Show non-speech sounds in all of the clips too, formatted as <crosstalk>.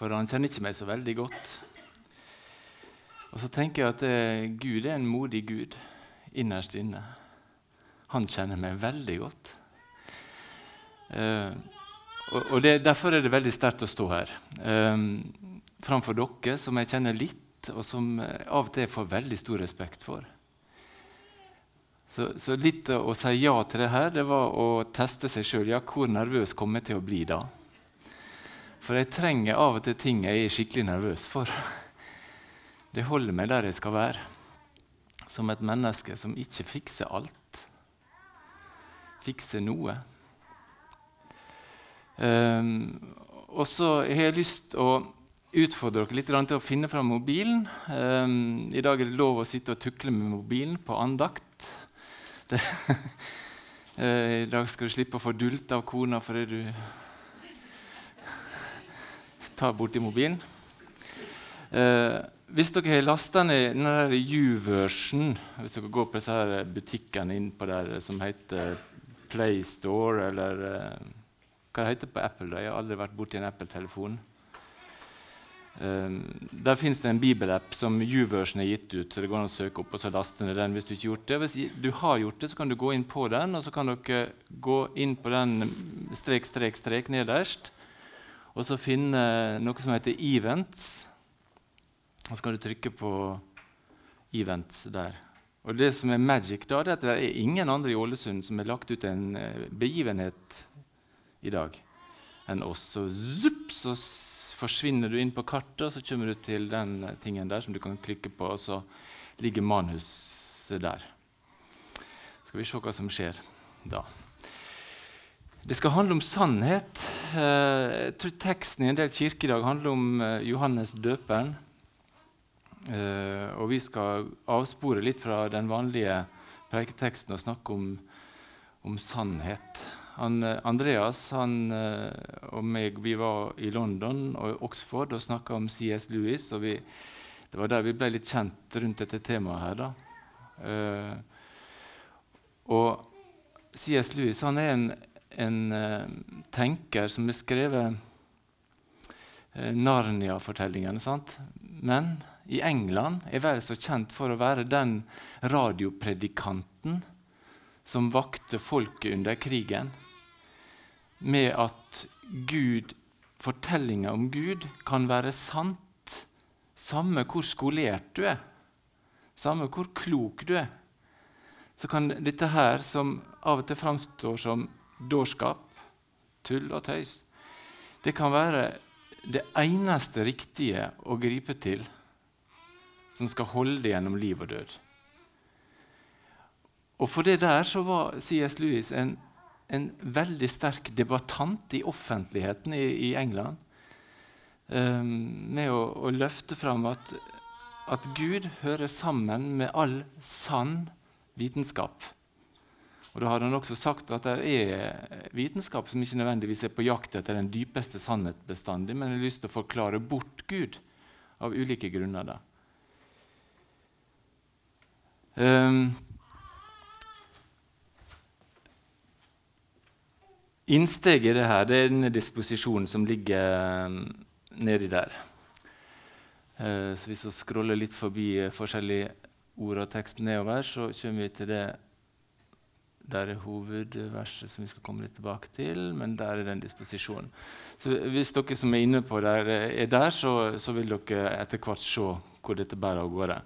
For han kjenner ikke meg så veldig godt. Og så tenker jeg at eh, Gud er en modig Gud innerst inne. Han kjenner meg veldig godt. Eh, og, og det, Derfor er det veldig sterkt å stå her eh, framfor dere, som jeg kjenner litt, og som jeg av og til får veldig stor respekt for. Så, så litt å si ja til det her, det var å teste seg sjøl. Ja, hvor nervøs kommer jeg til å bli da? For jeg trenger av og til ting jeg er skikkelig nervøs for. Det holder meg der jeg skal være. Som et menneske som ikke fikser alt. Fikser noe. Um, og så har jeg lyst til å utfordre dere litt til å finne fram mobilen. Um, I dag er det lov å sitte og tukle med mobilen på andakt. Det, <laughs> uh, I dag skal du slippe å få dult av kona fordi du tar borti mobilen. Eh, hvis dere har lasta ned den U-version, hvis dere går på disse her butikkene innpå der som heter PlayStore eller eh, Hva det heter på Apple? Da? Jeg har aldri vært borti en Apple-telefon. Eh, der fins det en bibelapp som U-version er gitt ut, så det går an å søke opp og så laste ned den hvis du ikke har gjort det. Hvis du har gjort det, så kan du gå inn på den, og så kan dere gå inn på den strek, strek, strek nederst, og så finne noe som heter Events. Og så kan du trykke på Events der. Og det som er magic, da, det er at det er ingen andre i Ålesund som har lagt ut en begivenhet i dag enn oss. Så, zupp, så forsvinner du inn på kartet, og så kommer du til den tingen der som du kan klikke på, og så ligger manhuset der. Skal vi se hva som skjer da. Det skal handle om sannhet. Jeg tror teksten i en del kirker i dag handler om Johannes døperen. Uh, og vi skal avspore litt fra den vanlige preiketeksten og snakke om, om sannhet. Han, Andreas han, og meg vi var i London og Oxford og snakka om CS Lewis. og vi, Det var der vi ble litt kjent rundt dette temaet her. da. og CS Lewis han er en, en tenker som har skrevet Narnia-fortellingene. Men i England er vel så kjent for å være den radiopredikanten som vakte folket under krigen, med at Gud, fortellinga om Gud kan være sant samme hvor skolert du er, samme hvor klok du er. Så kan dette her, som av og til framstår som dårskap, tull og tøys, det kan være det eneste riktige å gripe til som skal holde det gjennom liv og død. Og For det der så var C.S. Lewis en, en veldig sterk debattant i offentligheten i, i England. Um, med å, å, løfte fram at, at Gud hører sammen med all sann vitenskap. Og da har han også sagt at det er vitenskap som ikke nødvendigvis er på jakt etter den dypeste sannhet bestandig, men har lyst til å forklare bort Gud av ulike grunner. Um, Innsteget i det her det er denne disposisjonen som ligger um, nedi der. Uh, så Hvis vi scroller litt forbi uh, forskjellige ord og tekst nedover, så kommer vi til det der er hovedverset som vi skal komme litt tilbake til. Men der er den disposisjonen. Så Hvis dere som er inne på der, er der, så, så vil dere etter hvert se hvor dette bærer av gårde.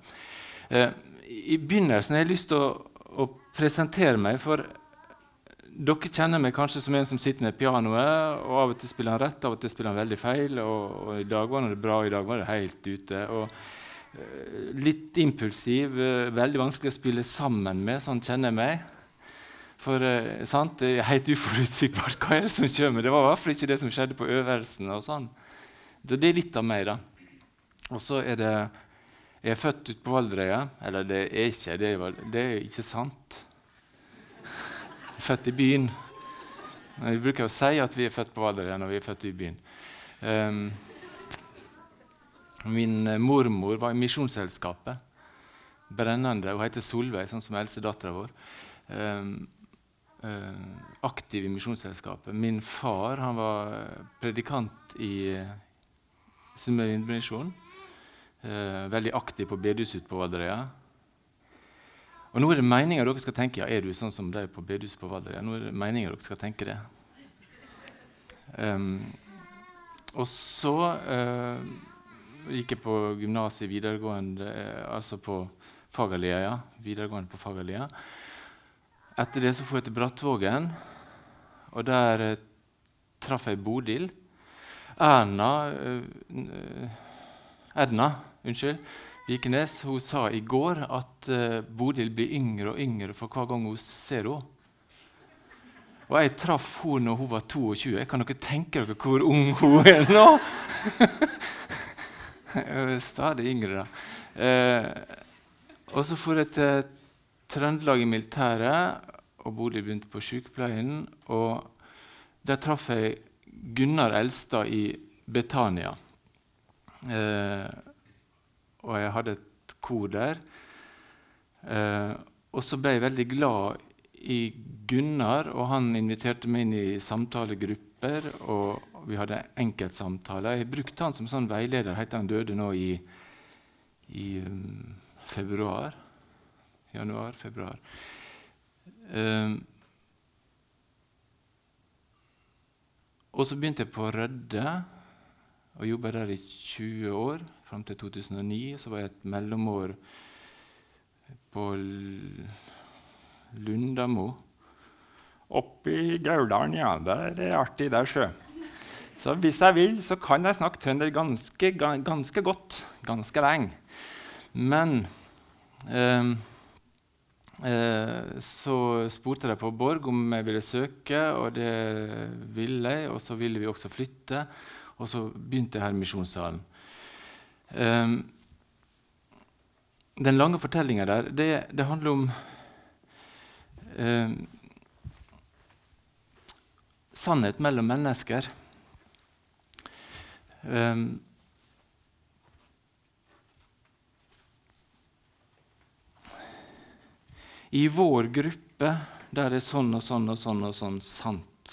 Eh, i begynnelsen har jeg lyst til å, å, presentere meg. For dere kjenner meg kanskje som en som sitter med pianoet. og Av og til spiller han rett, av og til spiller han veldig feil. Og, og I dag var det bra, og i dag var det helt ute. Og, uh, litt impulsiv, uh, veldig vanskelig å spille sammen med. Sånn kjenner jeg meg. For eh, sant, det er helt uforutsigbart hva er det som kommer. Det var i hvert fall ikke det som skjedde på øvelsen. og sånn. Det er litt av meg, da. Og så er det jeg er født ute på Valderøya. Eller det er ikke det er, det er ikke sant. Jeg er født i byen. Vi bruker å si at vi er født på Valderøya når vi er født i byen. Um, min mormor var i Misjonsselskapet. Brennende. Hun heter Solveig, sånn som eldstedattera vår. Um, aktiv i Misjonsselskapet. Min far han var predikant i Sunnmøre Indremisjon. Eh, veldig aktiv på bedehuset på Valderøya. Og nå er det meninga dere skal tenke ja, er du sånn som de på bedehuset på Valderøya. Nå er det meningen dere skal tenke det. Um, og så uh, gikk jeg på gymnaset videregående, uh, altså på Fagerlia. Ja, videregående på Fagerlia. Etter det så dro jeg til Brattvågen, og der eh, traff jeg Bodil. Erna Edna unnskyld, Vikenes hun sa i går at eh, Bodil blir yngre og yngre for hver gang hun ser henne. Og jeg traff henne når hun var 22. Kan dere tenke dere hvor ung hun er nå? <laughs> Stadig yngre, da. Uh, og så for jeg til Trøndelag i militæret, og Bodil begynte på sykepleien. Og der traff jeg Gunnar Elstad i Betania. Eh, og jeg hadde et kor der. Eh, og så ble jeg veldig glad i Gunnar, og han inviterte meg inn i samtalegrupper. Og vi hadde enkeltsamtaler. Jeg brukte han som sånn veileder helt til han døde nå i, i um, februar. Januar, februar. Um, og så begynte jeg på Rødde og jobba der i 20 år fram til 2009. Så var jeg et mellomår på Lundamo. Oppe i Gauldalen, ja. Der er artig, der, sjø. Så hvis jeg vil, så kan jeg snakke trønder ganske, ganske godt. Ganske lenge. Men eh, så spurte de på Borg om jeg ville søke, og det ville jeg. Og så ville vi også flytte, og så begynte jeg her i Misjonssalen. Um, den lange fortellinga der, det, det, handler om um, sannhet mellom mennesker. Um, I vår gruppe der er sånn og sånn og sånn og sånn sant.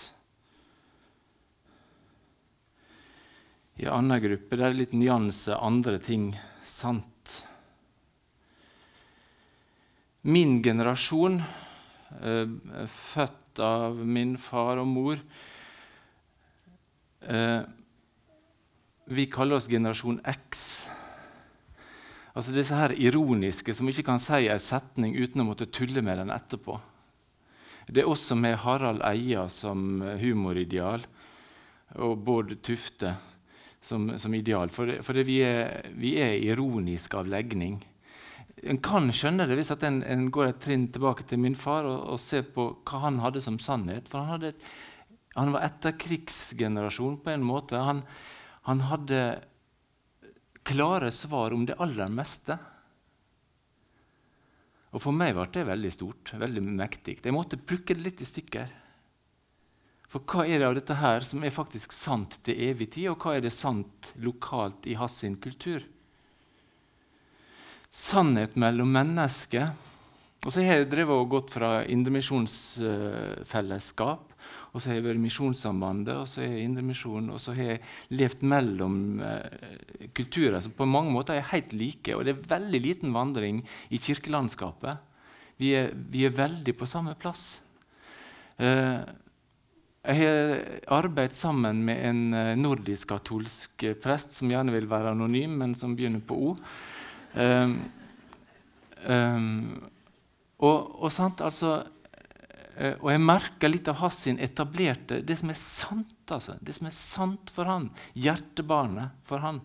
I annen gruppe der er litt nyanse, andre ting sant. Min generasjon, eh, født av min far og mor eh, Vi kaller oss generasjon X. Altså disse her ironiske som ikke kan si en setning uten å måtte tulle med den etterpå. Det er som har Harald Eia som humorideal, og Bård Tufte som, som ideal. For, for vi, er, vi, er, ironiske av legning. En kan skjønne det hvis en, en, går et trinn tilbake til min far og, og, ser på hva han hadde som sannhet. For han, hadde, han var etterkrigsgenerasjon på en måte. Han, han hadde klare svar om det aller meste. Og For meg ble det veldig stort, veldig mektig. Jeg måtte plukke det litt i stykker. For hva er det av dette her som er faktisk sant til evig tid, og hva er det sant lokalt i hans kultur? Sannhet mellom mennesker. Og så har jeg drevet og gått fra indremisjonsfellesskap, og så har jeg vært i Misjonssambandet, og så har jeg Indremisjonen. og så har jeg levd mellom eh, kulturer som på mange måter er helt like. Og det er veldig liten vandring i kirkelandskapet. Vi er, vi er veldig på samme plass. Eh, jeg har arbeidet sammen med en eh, nordisk-katolsk prest som gjerne vil være anonym, men som begynner på O. Um, um, og, og, sant, altså, og jeg merker litt av hans etablerte Det som er sant, altså. Det som er sant for han. Hjertebarnet for han.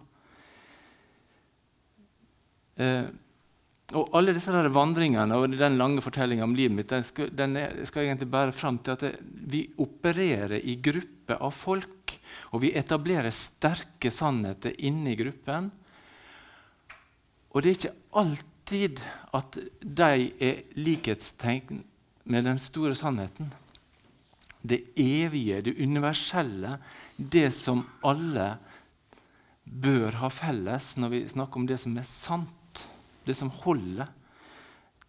Uh, og alle disse der vandringene og den lange fortellinga om livet mitt den skal, den skal egentlig bære fram til at det, vi opererer i grupper av folk. Og vi etablerer sterke sannheter inni gruppen. Og det er ikke alltid at de er likhetstegn med den store sannheten. Det evige, det universelle, det som alle bør ha felles når vi snakker om det som er sant det som holder.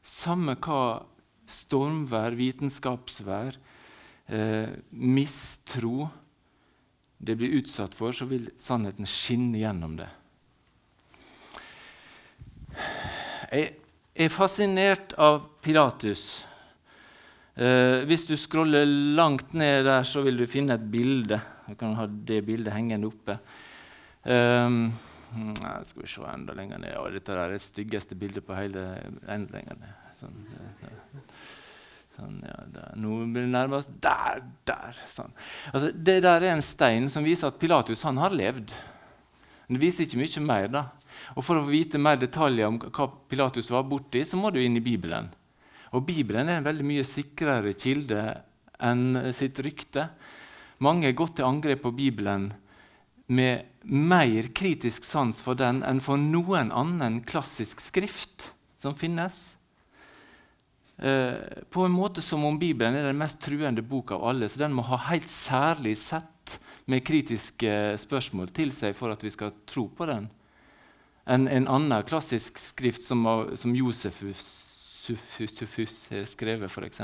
Samme hva stormvær, vitenskapsvær, eh, mistro det blir utsatt for, så vil sannheten skinne gjennom det. Jeg er fascinert av Pilatus. Eh, hvis du scroller langt ned der, så vil du finne et bilde. Du kan ha det bildet hengende oppe. Um, skal vi se enda lenger ned. Å, dette er det styggeste bildet på hele enda lenger ned. Sånn, sånn, ja, der. Nå blir det nærmest Der! Der! Sånn. Altså, det der er en stein som viser at Pilatus han har levd. Men det viser ikke mye mer. da. Og For å vite mer detaljer om hva Pilatus var borti, så må du inn i Bibelen. Og Bibelen er en veldig mye sikrere kilde enn sitt rykte. Mange har gått til angrep på Bibelen med mer kritisk sans for den enn for noen annen klassisk skrift som finnes. Eh, på en måte som om Bibelen er den mest truende bok av alle, så den må ha helt særlig sett med kritiske spørsmål til seg for at vi skal tro på den. En, en annen klassisk skrift som, som Josefus har skrevet, f.eks.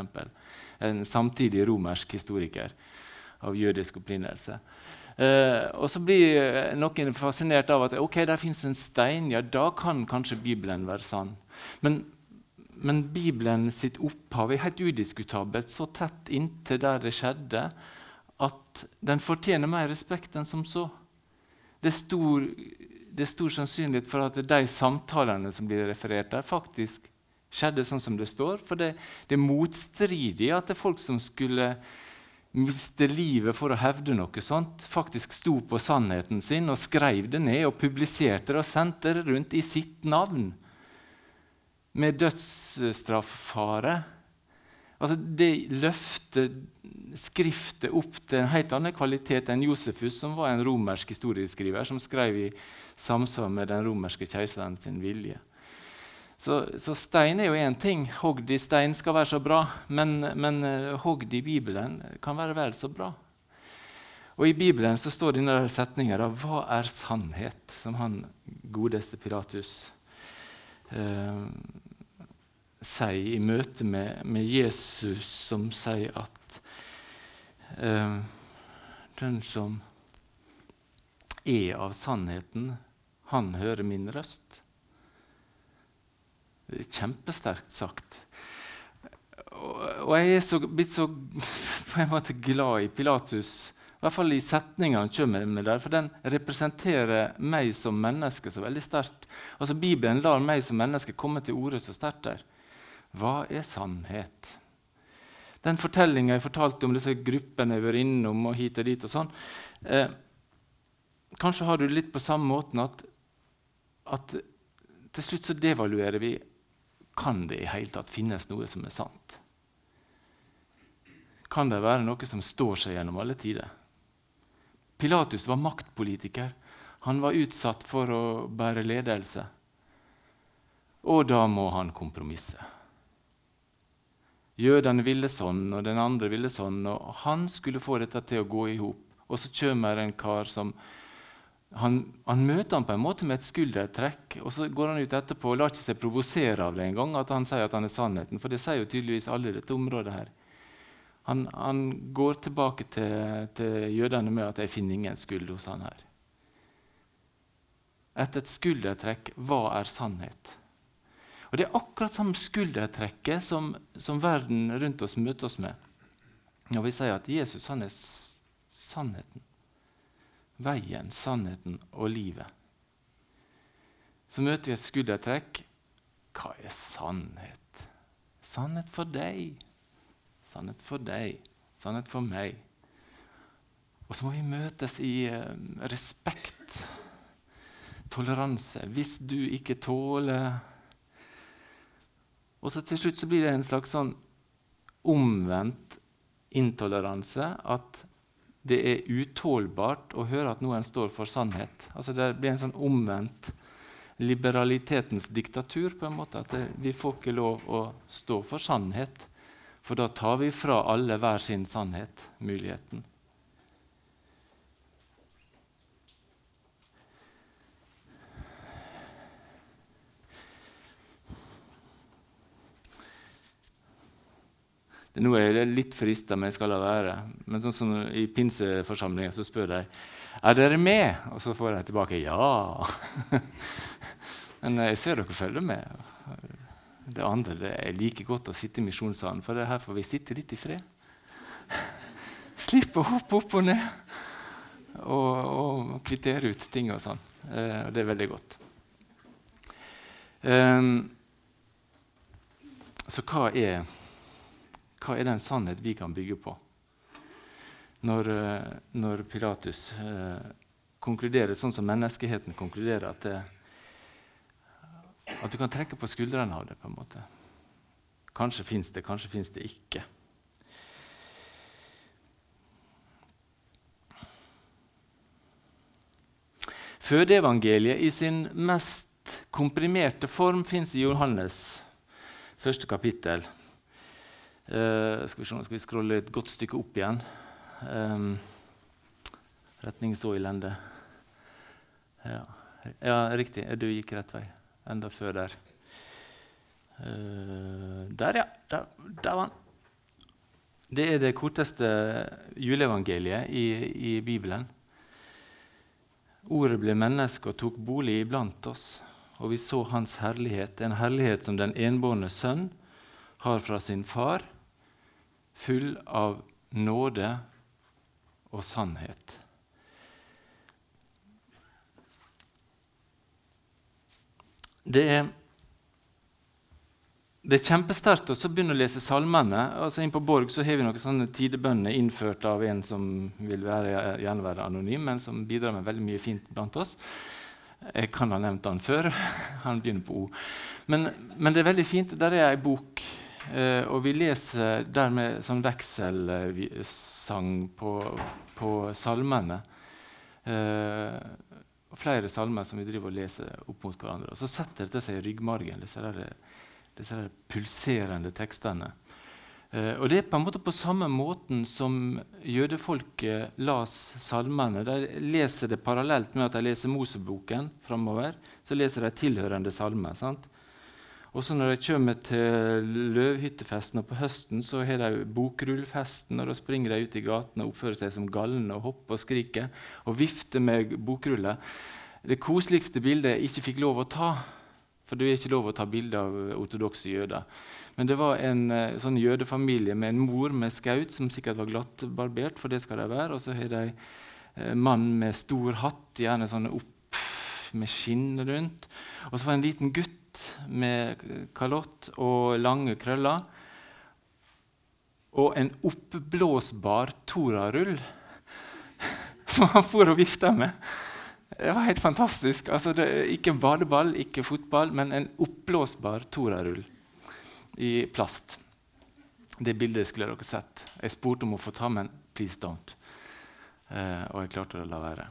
En samtidig romersk historiker av jødisk opprinnelse. Uh, og så blir noen fascinert av at ok, der fins en stein. Ja, da kan kanskje Bibelen være sann. Men, men Bibelen sitt opphav er helt udiskutabelt så tett inntil der det skjedde, at den fortjener mer respekt enn som så. Det er stor, det er stor sannsynlighet for at de samtalene som blir referert der, faktisk skjedde sånn som det står. For det, det er motstridig at det er folk som skulle miste livet for å hevde noe sånt, faktisk sto på sannheten sin og skrev det ned og publiserte det og sendte det rundt i sitt navn. Med dødsstrafffare. Altså, det løfter Skriftet opp til en helt annen kvalitet enn Josefus, som var en romersk historieskriver som skrev i samsvar med den romerske keiseren sin vilje. Så, så, stein er jo én ting. Hogd i stein skal være så bra. Men, men uh, hogd i Bibelen kan være vel så bra. Og I Bibelen så står denne setninga da, 'Hva er sannhet?' som han godeste Pilatus eh, sier i møte med, med, Jesus, som sier at eh, den som er av sannheten, han hører min røst. Kjempesterkt sagt. Og, og jeg er så, blitt så <laughs> på en måte glad i Pilatus, i hvert fall i setninga han kommer med der, for den representerer meg som menneske så veldig sterkt. Altså, Bibelen lar meg som menneske komme til orde så sterkt der. Hva er sannhet? Den fortellinga jeg fortalte om disse gruppene jeg har vært innom, og hit og dit og sånn, eh, Kanskje har du litt på samme måten at, at til slutt så devaluerer vi kan det i hele tatt finnes noe som er sant? Kan det være noe som står seg gjennom alle tider? Pilatus var maktpolitiker. Han var utsatt for å bære ledelse. Og da må han kompromisse. Jødene ville sånn, og den andre ville sånn. og Han skulle få dette til å gå i hop. Og så kommer en kar som han, han, møter ham på en måte med et skuldertrekk, og så går han ut etterpå og lar ikke seg provosere av det engang at han sier at han er sannheten, for det sier jo tydeligvis alle i dette området. her. Han, han går tilbake til, til, jødene med at 'jeg finner ingen skyld hos han her'. Etter et skuldertrekk hva er sannhet? Og Det er akkurat samme skuldertrekket som, som verden rundt oss møter oss med når vi sier at Jesus han er sannheten veien, sannheten og livet. Så møter vi et skuldertrekk. Hva er sannhet? Sannhet for deg. Sannhet for deg. Sannhet for meg. Og så må vi møtes i uh, respekt, toleranse. Hvis du ikke tåler Og så til slutt så blir det en slags sånn omvendt intoleranse. At det er utålbart å høre at noen står for sannhet. Altså Det blir en sånn omvendt liberalitetens diktatur. på en måte, At det, vi får ikke lov å stå for sannhet, for da tar vi fra alle hver sin sannhet muligheten. Nå er jeg litt frista, men jeg skal la være. Men sånn som i pinseforsamlinga så spør de er dere med, og så får jeg tilbake ja. <laughs> men jeg ser dere følger med. Det andre det er like godt å sitte i misjonssalen, for her får vi sitte litt i fred. <laughs> Slippe å hoppe opp og ned og, og kvittere ut ting og sånn. Eh, det er veldig godt. Um, så hva er hva er den sannhet vi kan bygge på? Når, eh, når Pilatus eh, konkluderer sånn som menneskeheten konkluderer, at, det, at du kan trekke på skuldrene av det. på en måte. Kanskje fins det, kanskje fins det ikke. Fødeevangeliet i sin mest komprimerte form fins i Johannes første kapittel. Uh, skal vi se, skal vi scrolle et godt stykke opp igjen. Um, retning så elendig. Ja. ja. riktig. Du gikk rett vei. Enda før der. Uh, der, ja. Der, der, var han. Det er det korteste juleevangeliet i, i Bibelen. Ordet ble menneske og tok bolig iblant oss, og vi så Hans herlighet, en herlighet som den enbårne sønn har fra sin far full av nåde og sannhet. Det er, det er kjempesterkt å begynne å lese salmene. Altså inn på Borg så har vi noen sånne tidebønner innført av en som vil være, gjerne være anonym, men som bidrar med veldig mye fint blant oss. Jeg kan ha nevnt han før. <laughs> Han begynner på O. Men, men det er veldig fint. Der er ei bok og vi leser dermed sånn vekselsang på, på salmene. Uh, flere salmer som vi driver og leser opp mot hverandre. Og så setter dette seg i ryggmargen, disse, der, der pulserende tekstene. Uh, og det er på en måte på samme måten som jødefolket las salmene. De leser det parallelt med at de leser Moseboken framover. Så leser de tilhørende salmer. sant? Og så når de kommer til løvhyttefesten og på høsten, så har de bokrullfesten. og Da springer de ut i gatene og oppfører seg som galne og hopper og skriker og vifter med bokruller. Det koseligste bildet jeg ikke fikk lov å ta, for det er ikke lov å ta bilde av ortodokse jøder. Men det var en uh, sånn jødefamilie med en mor med skaut som sikkert var glattbarbert, for det skal de være. Og så har de en mann med stor hatt, gjerne sånn opp med skinn rundt. Og så var det en liten gutt med kalott og lange krøller. Og en oppblåsbar torarull <laughs> som han for og vifta med. Det var helt fantastisk. Altså, det, ikke badeball, ikke fotball, men en oppblåsbar torarull i plast. Det bildet skulle dere sett. Jeg spurte om å få ta, men please don't. Uh, og jeg klarte å la være.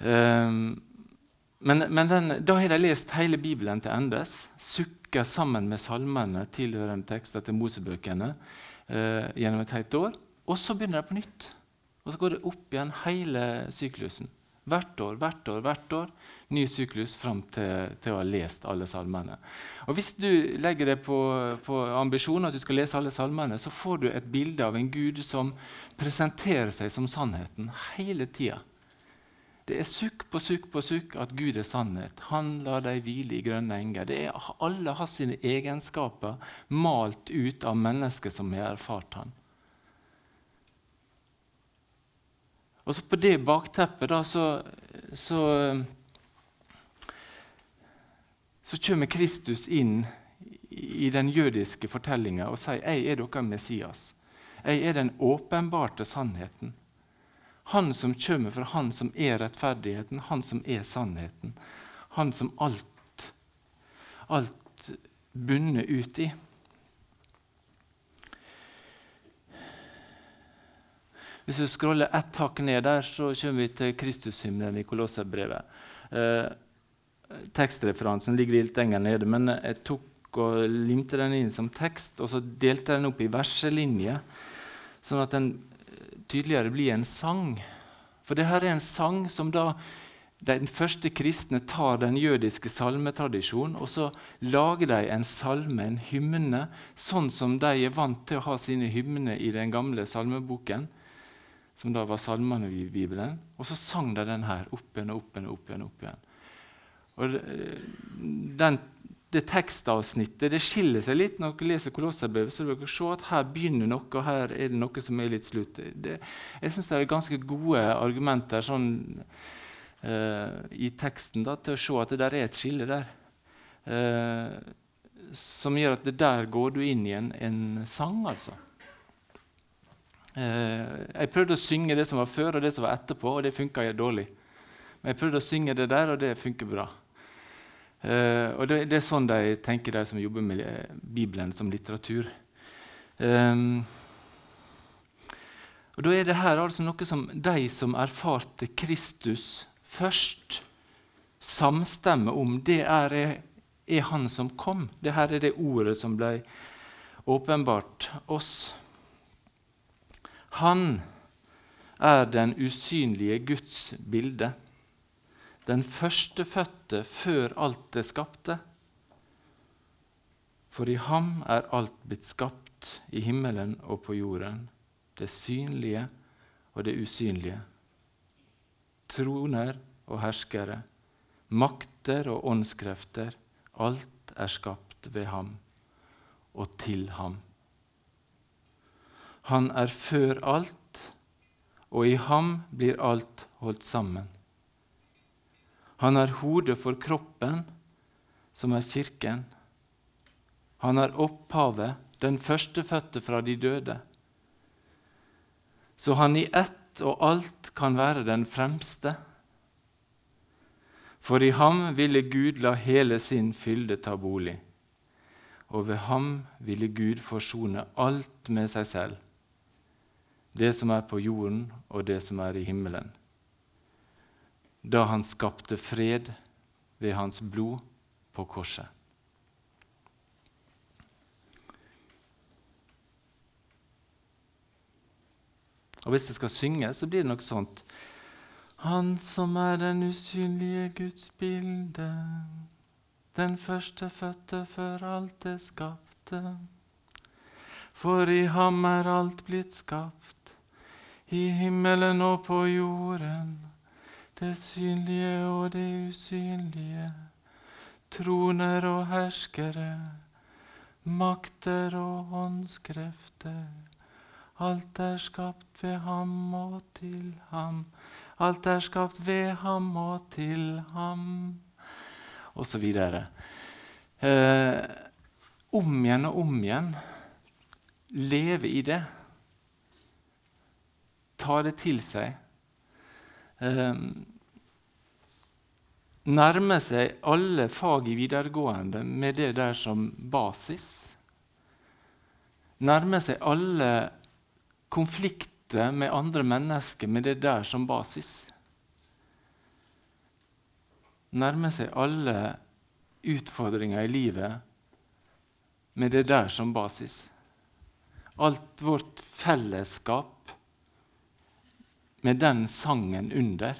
Um, men, men den, da har de lest hele Bibelen til endes, sukker sammen med salmene, tilhørende tekster til Mosebøkene, eh, gjennom et helt år. Og så begynner de på nytt. Og så går det opp igjen hele syklusen. Hvert år, hvert år, hvert år. Ny syklus fram til, til å ha lest alle salmene. Og Hvis du legger det på, på ambisjonen at du skal lese alle salmene, så får du et bilde av en Gud som presenterer seg som sannheten hele tida. Det er sukk på sukk på sukk at Gud er sannhet. Han lar deg hvile i grønne enger. Det er Alle har sine egenskaper malt ut av mennesker som har erfart han. Og så På det bakteppet da, så, så, så kommer Kristus inn i den jødiske fortellinga og sier jeg er dere Messias. Jeg er den åpenbarte sannheten. Han som kommer fra Han som er rettferdigheten, Han som er sannheten. Han som alt, alt bunner ut i. Hvis vi scroller ett hakk ned der, så kommer vi til Kristushymnen i Kolosserbrevet. Eh, tekstreferansen ligger litt lenger nede, men jeg tok og limte den inn som tekst, og så delte jeg den opp i verselinjer, sånn at den tydeligere bli en sang. For dette er en sang som da Den første kristne tar den jødiske salmetradisjonen og så lager de en salme, en hymne, sånn som de er vant til å ha sine hymner i den gamle salmeboken, som da var salmene i Bibelen. Og så sang de den her opp igjen og opp igjen. og opp igjen. Og den, det tekstavsnittet det skiller seg litt når dere leser Kolosserbrevet. så dere se at Her begynner noe, og her er det noe som er litt slutt. Det, jeg syns det er ganske gode argumenter sånn, uh, i teksten da, til å se at det der er et skille der. Uh, som gjør at det der går du inn i en, en sang, altså. Uh, jeg prøvde å synge det som var før, og det som var etterpå, og det funka dårlig. Men jeg prøvde å synge det der, og det funker bra. Uh, og det, det, er sånn de tenker, de som jobber med Bibelen som litteratur. Um, og Da er det her altså noe som de som erfarte Kristus først, samstemmer om. Det er, er Han som kom. Det her er det ordet som ble åpenbart oss. Han er den usynlige Guds bilde den førstefødte før alt det skapte. For i ham er alt blitt skapt, i himmelen og på jorden, det synlige og det usynlige. Troner og herskere, makter og åndskrefter, alt er skapt ved ham og til ham. Han er før alt, og i ham blir alt holdt sammen. Han er hodet for kroppen, som er Kirken. Han er opphavet, den førstefødte fra de døde. Så han i ett og alt kan være den fremste. For i ham ville Gud la hele sin fylde ta bolig, og ved ham ville Gud forsone alt med seg selv, det som er på jorden og det som er i himmelen da han skapte fred ved hans blod på korset. Og Hvis jeg skal synge, så blir det noe sånt Han som er den usynlige Guds bilde, den førstefødte før alt det skapte. For i ham er alt blitt skapt, i himmelen og på jorden det synlige og det usynlige, troner og herskere, makter og åndskrefter. Alt er skapt ved ham og til ham. Alt er skapt ved ham og til ham. Og så videre. Eh, om igjen og om igjen leve i det. Ta det til seg eh, nærmer seg alle fag i videregående med det der som basis. Nærmer seg alle konflikter med andre mennesker med det der som basis. Nærmer seg alle utfordringer i livet med det der som basis. Alt vårt fellesskap med den sangen under.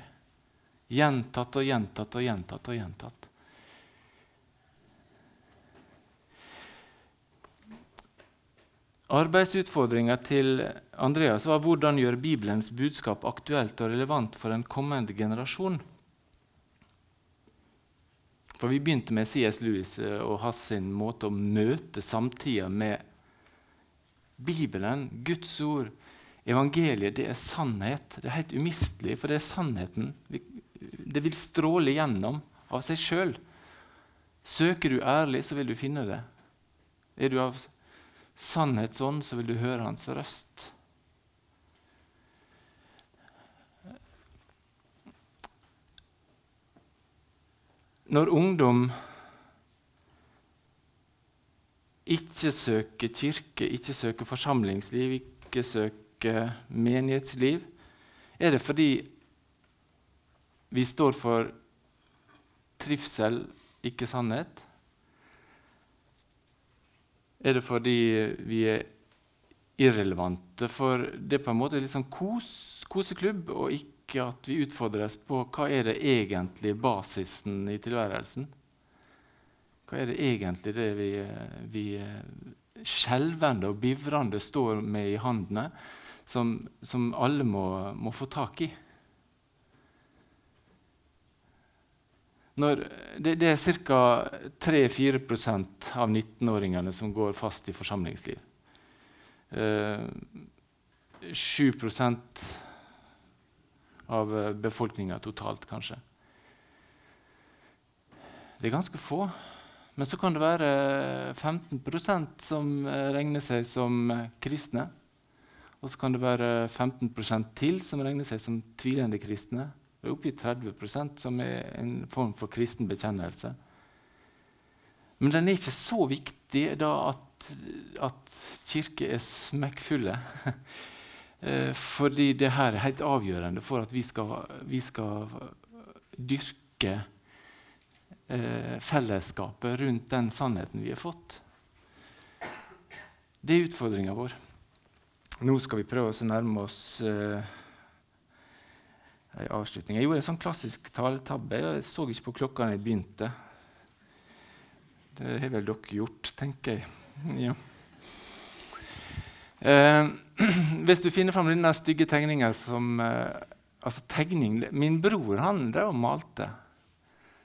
Gjentatt og gjentatt og gjentatt og gjentatt. Arbeidsutfordringa til Andreas var hvordan gjøre Bibelens budskap aktuelt og relevant for en kommende generasjon. For Vi begynte med C.S. Lewis eh, og hans måte å møte samtida med Bibelen, Guds ord, Evangeliet det er sannhet. Det er helt umistelig, for det er sannheten. Det vil stråle gjennom av seg sjøl. Søker du ærlig, så vil du finne det. Er du av sannhetsånd, så vil du høre hans røst. Når ungdom ikke søker kirke, ikke søker forsamlingsliv, ikke søker menighetsliv? Er det fordi vi står for trivsel, ikke sannhet? Er det fordi vi er irrelevante? For det er på en måte litt sånn kos, koseklubb og ikke at vi utfordres på hva er det egentlig basisen i tilværelsen. Hva er det egentlig det vi, vi skjelvende og bivrende står med i hendene, som, som alle må, må, få tak i? Når, det, det, er ca. 3-4 av 19-åringene som går fast i forsamlingsliv. Eh, 7 av befolkninga totalt, kanskje. Det er ganske få. Men så kan det være 15% som eh, regner seg som eh, kristne. Og så kan det være 15% til som regner seg som tvilende kristne. Det er oppi 30% som er en form for kristen bekjennelse. Men den er ikke så viktig da at, at kirker er smekkfulle. <laughs> Eh, fordi det her er helt avgjørende for at vi skal, vi skal dyrke eh, fellesskapet rundt den sannheten vi har fått. Det er utfordringa vår. Nå skal vi prøve å nærme oss uh, ei avslutning. Jeg gjorde en sånn klassisk taletabbe. Jeg så ikke på klokka da jeg begynte. Det har vel dere gjort, tenker jeg. Ja. Uh, <clears throat> hvis du finner fram denne stygge tegninga som uh, altså tegning, Min bror han drev og malte.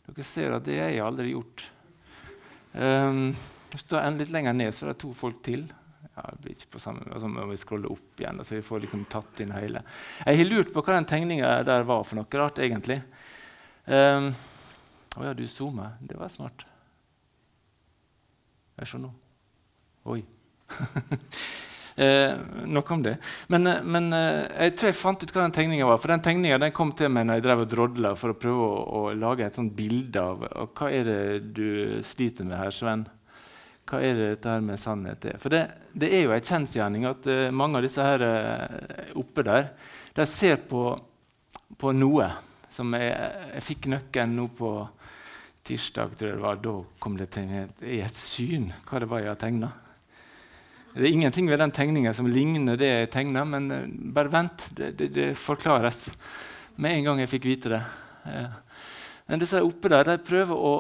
Dere ser at det har jeg aldri gjort. Um, du er litt lenger ned, så er det to folk til. Ja, det blir ikke på samme, altså må vi scrolle opp igjen, så vi får liksom tatt inn hele. Jeg har lurt på hva den tegninga der var for noe rart, egentlig. Um, å ja, du zoomer. Det var smart. Jeg skjønner. Oi. <laughs> Eh, noe om det. Men, eh, men eh, jeg tror jeg fant ut hva den tegninga var. For den tegninga kom til meg når jeg drev og drodla for å prøve å, å lage et sånt bilde av og hva er det du sliter med her, Sven. Hva er det dette her med sannhet er? For det, det er jo en kjensgjerning at uh, mange av disse her uh, oppe der de ser på, på noe som jeg, jeg fikk nøkkelen nå på tirsdag, tror jeg det var. Da kom det til meg i et syn hva det var jeg har tegna. Det er ingenting ved den tegninga som ligner det jeg tegna, men uh, bare vent, det, det, det, forklares med en gang jeg fikk vite det. Ja. Men disse oppe der de prøver å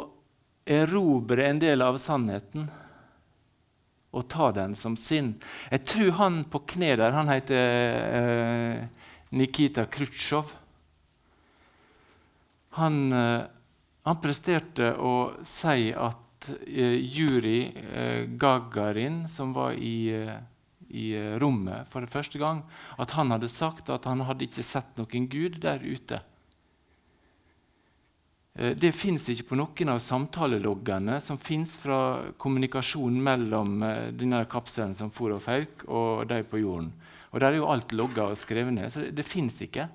erobre en del av sannheten og ta den som sin. Jeg tror han på kne der, han heter eh, Nikita Khrusjtsjov. Han, eh, han presterte å si at Juri eh, Gagarin, som var i, i, rommet for første gang, at han hadde sagt at han hadde ikke sett noen gud der ute. Det fins ikke på noen av samtaleloggene som fins fra kommunikasjonen mellom denne kapselen som for og fauk, og de på jorden. Og Der er jo alt logga og skrevet ned, så det, det fins ikke.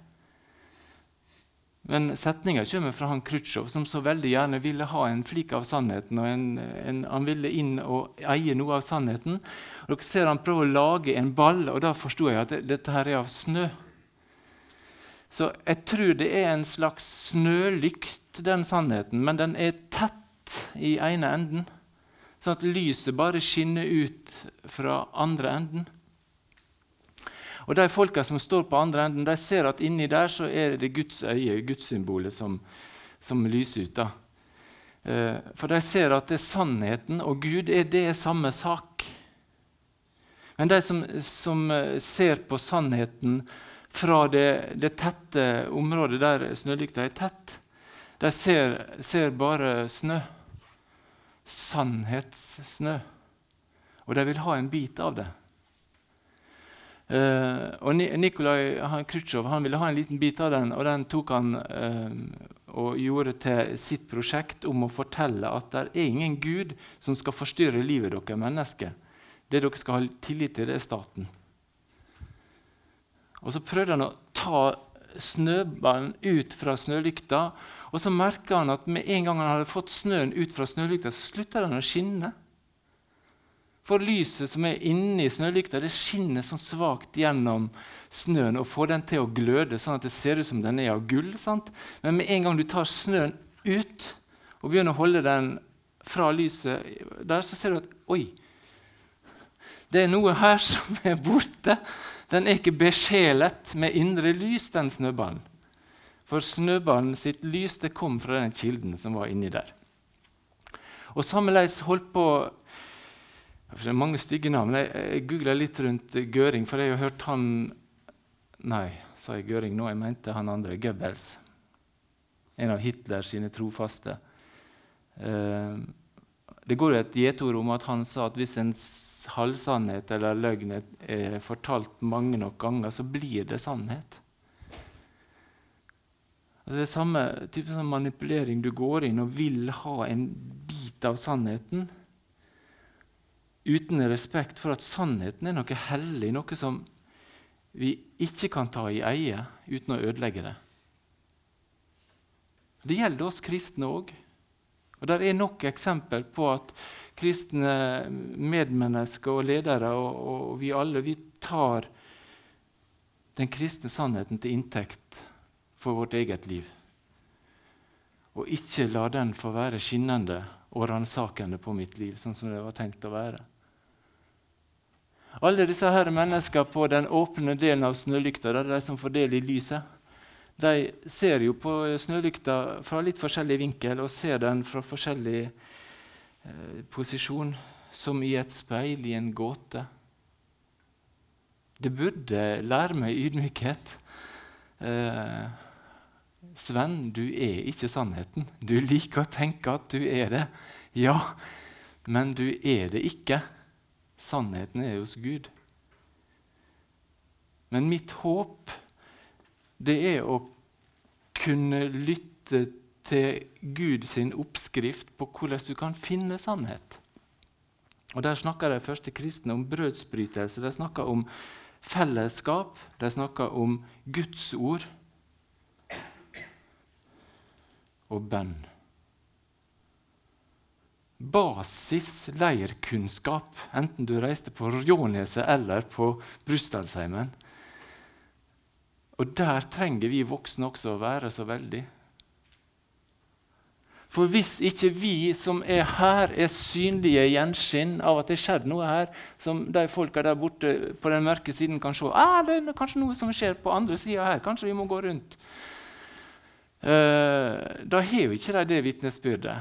Men setninga kommer fra han Khrusjtsjov, som så veldig gjerne ville ha en flik av sannheten. og en, en, Han ville inn og eie noe av sannheten. Og dere ser Han prøver å lage en ball, og da forsto jeg at det, dette her er av snø. Så jeg tror det er en slags snølykt, den sannheten, men den er tett i ene enden. Sånn at lyset bare skinner ut fra andre enden. Og De folka som står på andre enden, de ser at inni der så er det Guds øye, Guds-symbolet, som, som, lyser ut. da. Eh, for de ser at det er sannheten og Gud er det samme sak. Men de som, som eh, ser på sannheten fra det, det tette området der snølykta er tett, de ser, ser bare snø. Sannhetssnø. Og de vil ha en bit av det. Uh, og Nikolai Khrusjtsjov ville ha en liten bit av den, og den tok han uh, og gjorde til sitt prosjekt om å fortelle at det er ingen gud som skal forstyrre livet deres mennesker. Det dere skal ha tillit til, det er staten. Og Så prøvde han å ta snøballen ut fra snølykta, og så merka han at med en gang han hadde fått snøen ut fra snølykta, så slutta den å skinne. For lyset som er inni snølykta, det skinner sånn svakt gjennom snøen og får den til å gløde, sånn at det ser ut som den er av gull. Sant? Men med en gang du tar snøen ut og begynner å holde den fra lyset der, så ser du at oi, det er noe her <laughs> som er borte. Den er ikke besjelet med indre lys, den snøballen. For snøballen sitt lys det kom fra den kilden som var inni der. Og Sammeleis holdt på for Det er mange stygge navn. Jeg, jeg googla litt rundt Gøring, for jeg har hørt han Nei, sa jeg Gøring nå? Jeg mente han andre, Goebbels. En av Hitlers trofaste. Uh, det går et gjetord om at han sa at hvis en halvsannhet eller løgn er fortalt mange nok ganger, så blir det sannhet. Altså det er samme type sånn manipulering. Du går inn og vil ha en bit av sannheten uten respekt for at sannheten er noe hellig, noe som vi ikke kan ta i eie uten å ødelegge det. Det gjelder oss kristne òg. Og Det er nok eksempel på at kristne medmennesker og ledere og, og vi alle vi tar den kristne sannheten til inntekt for vårt eget liv. Og ikke la den få være skinnende og ransakende på mitt liv, sånn som det var tenkt å være. Alle disse her menneskene på den åpne delen av snølykta, de som får del i lyset, de ser jo på snølykta fra litt forskjellig vinkel og ser den fra forskjellig eh, posisjon, som i et speil i en gåte. Det burde lære meg ydmykhet. Eh, Sven, du er ikke sannheten. Du liker å tenke at du er det. Ja, men du er det ikke. Sannheten er hos Gud. Men mitt håp det er å kunne lytte til Guds oppskrift på hvordan du kan finne sannhet. Og Der snakker de første kristne om brødsbrytelse, de snakker om fellesskap, de snakker om Guds ord og bønn basis leirkunnskap, enten du reiste på Råneset eller på Brustadsheimen. Og der trenger vi voksne også å være så veldig. For hvis ikke vi som er her, er synlige gjenskinn av at det har skjedd noe her, som de folka der borte på den mørke siden kan se ah, det er kanskje noe som skjer på andre sida her, kanskje vi må gå rundt uh, Da har jo ikke de det vitnesbyrdet.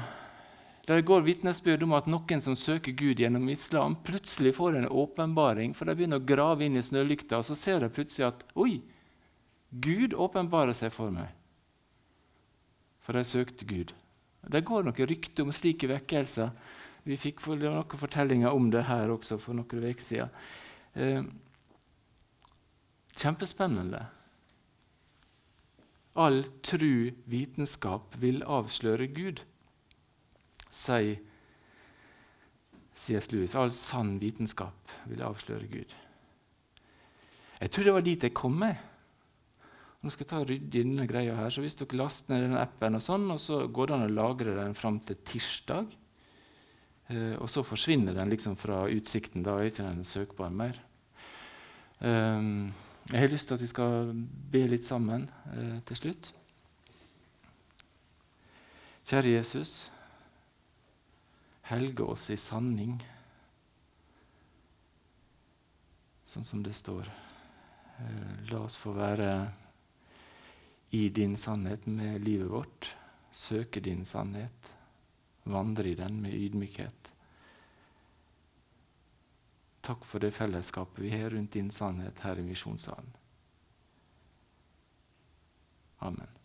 Der går vitnesbyrd om at noen som søker Gud gjennom islam, plutselig får en åpenbaring, for de begynner å grave inn i snølykta, og så ser de plutselig at Oi, Gud åpenbarer seg for meg. For de søkte Gud. Det går noen rykter om slike vekkelser. Vi fikk noen fortellinger om det her også for noen uker siden. Eh, kjempespennende. All tru vitenskap vil avsløre Gud sier C.S. Lewis. All sann vitenskap vil avsløre Gud. Jeg tror det var dit jeg kom med. Nå skal jeg ta og rydde denne greia her, så Hvis dere laster ned denne appen, og sånn, og så går det an å lagre den fram til tirsdag. Eh, og så forsvinner den liksom fra utsikten. Da er ikke den søkbar mer. Um, jeg har lyst til at vi skal be litt sammen eh, til slutt. Kjære Jesus helge oss i sanning, sånn som det står. Eh, la oss få være i din sannhet med livet vårt, søke din sannhet, vandre i den med ydmykhet. Takk for det fellesskapet vi har rundt din sannhet her i misjonssalen. Amen.